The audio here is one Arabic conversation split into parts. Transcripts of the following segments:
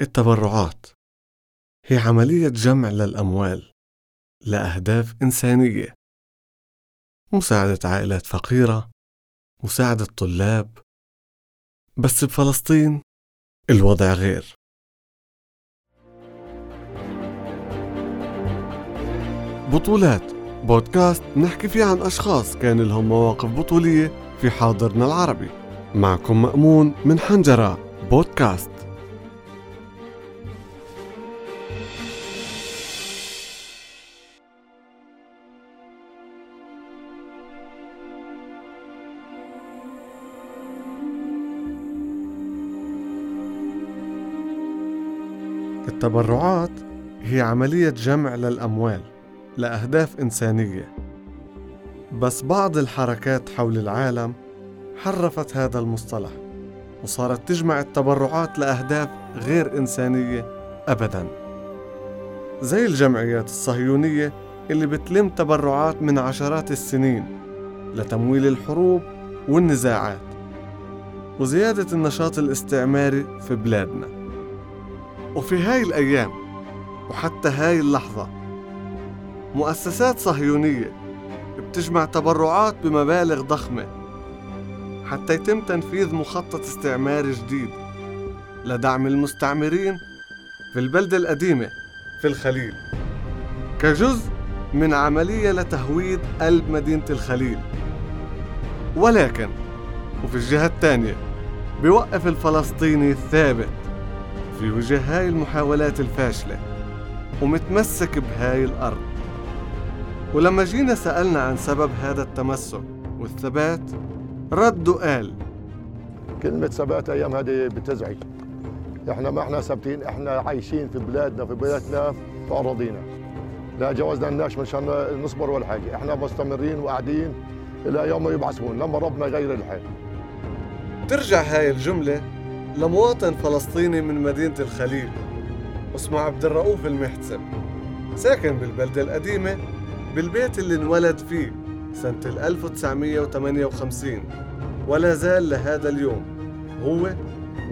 التبرعات. هي عملية جمع للأموال لأهداف إنسانية. مساعدة عائلات فقيرة مساعدة طلاب. بس بفلسطين الوضع غير. بطولات بودكاست نحكي فيه عن أشخاص كان لهم مواقف بطولية في حاضرنا العربي. معكم مأمون من حنجرة بودكاست. التبرعات هي عملية جمع للأموال لأهداف إنسانية. بس بعض الحركات حول العالم حرفت هذا المصطلح وصارت تجمع التبرعات لأهداف غير إنسانية أبداً. زي الجمعيات الصهيونية اللي بتلم تبرعات من عشرات السنين لتمويل الحروب والنزاعات وزيادة النشاط الاستعماري في بلادنا. وفي هاي الأيام وحتى هاي اللحظة مؤسسات صهيونية بتجمع تبرعات بمبالغ ضخمة حتى يتم تنفيذ مخطط استعماري جديد لدعم المستعمرين في البلدة القديمة في الخليل. كجزء من عملية لتهويد قلب مدينة الخليل. ولكن وفي الجهة الثانية بيوقف الفلسطيني الثابت في وجه هاي المحاولات الفاشلة ومتمسك بهاي الأرض. ولما جينا سألنا عن سبب هذا التمسك والثبات رد وقال كلمة ثبات أيام هذه بتزعج. إحنا ما إحنا ثابتين إحنا عايشين في بلادنا في بلادنا في أراضينا لا جوزنا الناس مشان نصبر ولا حاجة. إحنا مستمرين وقاعدين إلى يوم يبعثون لما ربنا يغير الحال. ترجع هاي الجملة لمواطن فلسطيني من مدينة الخليل اسمه عبد الرؤوف المحتسب ساكن بالبلدة القديمة بالبيت اللي انولد فيه سنة 1958 ولا زال لهذا اليوم هو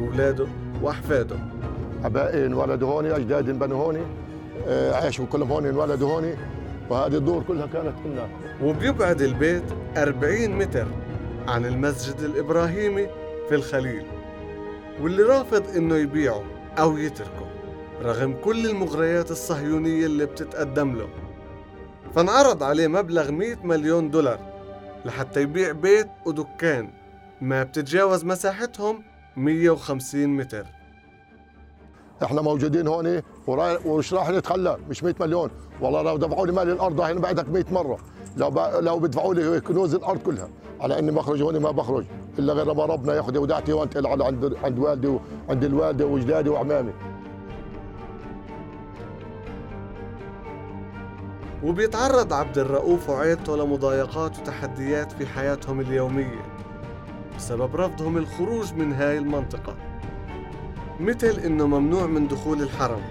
وولاده وأحفاده. أبائي انولدوا هون أجدادي انبنوا هون آه، عاشوا كلهم هون انولدوا هون وهذه الدور كلها كانت لنا وبيبعد البيت 40 متر عن المسجد الإبراهيمي في الخليل. واللي رافض إنه يبيعه أو يتركه رغم كل المغريات الصهيونية اللي بتتقدم له. فانعرض عليه مبلغ 100 مليون دولار لحتى يبيع بيت ودكان ما بتتجاوز مساحتهم 150 متر. إحنا موجودين هون ورأي- وش راح نتخلى؟ مش 100 مليون. والله لو دفعوا لي مال الأرض هنا بعدك 100 مرة. لو ب... لو بدفعوا لي كنوز الأرض كلها. على إني بخرج هون ما بخرج. إلا غير ما ربنا ياخذ وداعتي وانتقل على عند عند والدي وعند الوالدة وأجدادي وأعمامي. وبيتعرض عبد الرؤوف وعيلته لمضايقات وتحديات في حياتهم اليومية بسبب رفضهم الخروج من هاي المنطقة. مثل إنه ممنوع من دخول الحرم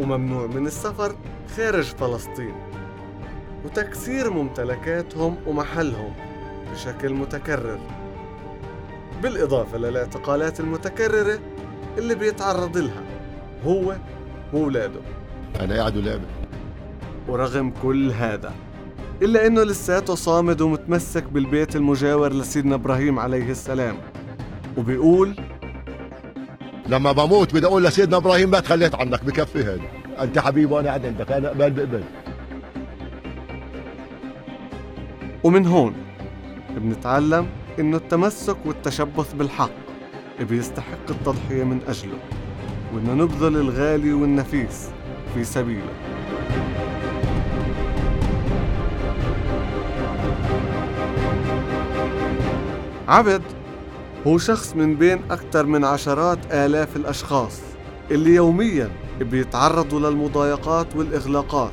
وممنوع من السفر خارج فلسطين. وتكسير ممتلكاتهم ومحلهم بشكل متكرر بالإضافة للاعتقالات المتكررة اللي بيتعرض لها هو وولاده. أنا قاعد ولعبه ورغم كل هذا إلا إنه لساته صامد ومتمسك بالبيت المجاور لسيدنا إبراهيم عليه السلام وبيقول لما بموت بدي أقول لسيدنا إبراهيم ما تخليت عنك بكفي هذا أنت حبيبي وأنا قاعد عندك أنا قبل. بقبل ومن هون بنتعلم إنه التمسك والتشبث بالحق بيستحق التضحية من أجله. وإنه نبذل الغالي والنفيس في سبيله. عبد هو شخص من بين أكثر من عشرات آلاف الأشخاص اللي يومياً بيتعرضوا للمضايقات والإغلاقات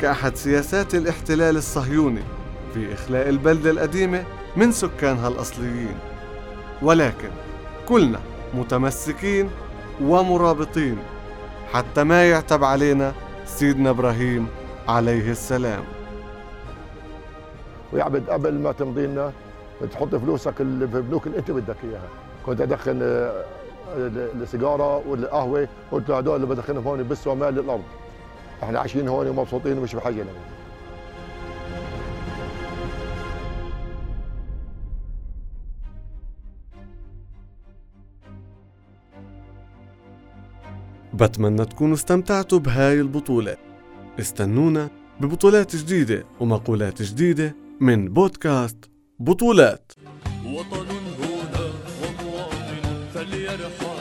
كأحد سياسات الاحتلال الصهيوني في إخلاء البلدة القديمة من سكانها الأصليين. ولكن كلنا متمسكين ومرابطين حتى ما يعتب علينا سيدنا إبراهيم عليه السلام. ويعبد قبل ما تمضي لنا تحط فلوسك اللي في البنوك اللي انت بدك اياها. كنت ادخل آه، السيجاره والقهوه قلت له هدول اللي بدخنهم هون بس مال للارض إحنا عايشين هون ومبسوطين ومش بحاجة لهم. بتمنى تكونوا استمتعتوا بهاي البطولة. استنونا ببطولات جديدة ومقولات جديدة من بودكاست بطولات. وطن هنا ومواطن فليرحل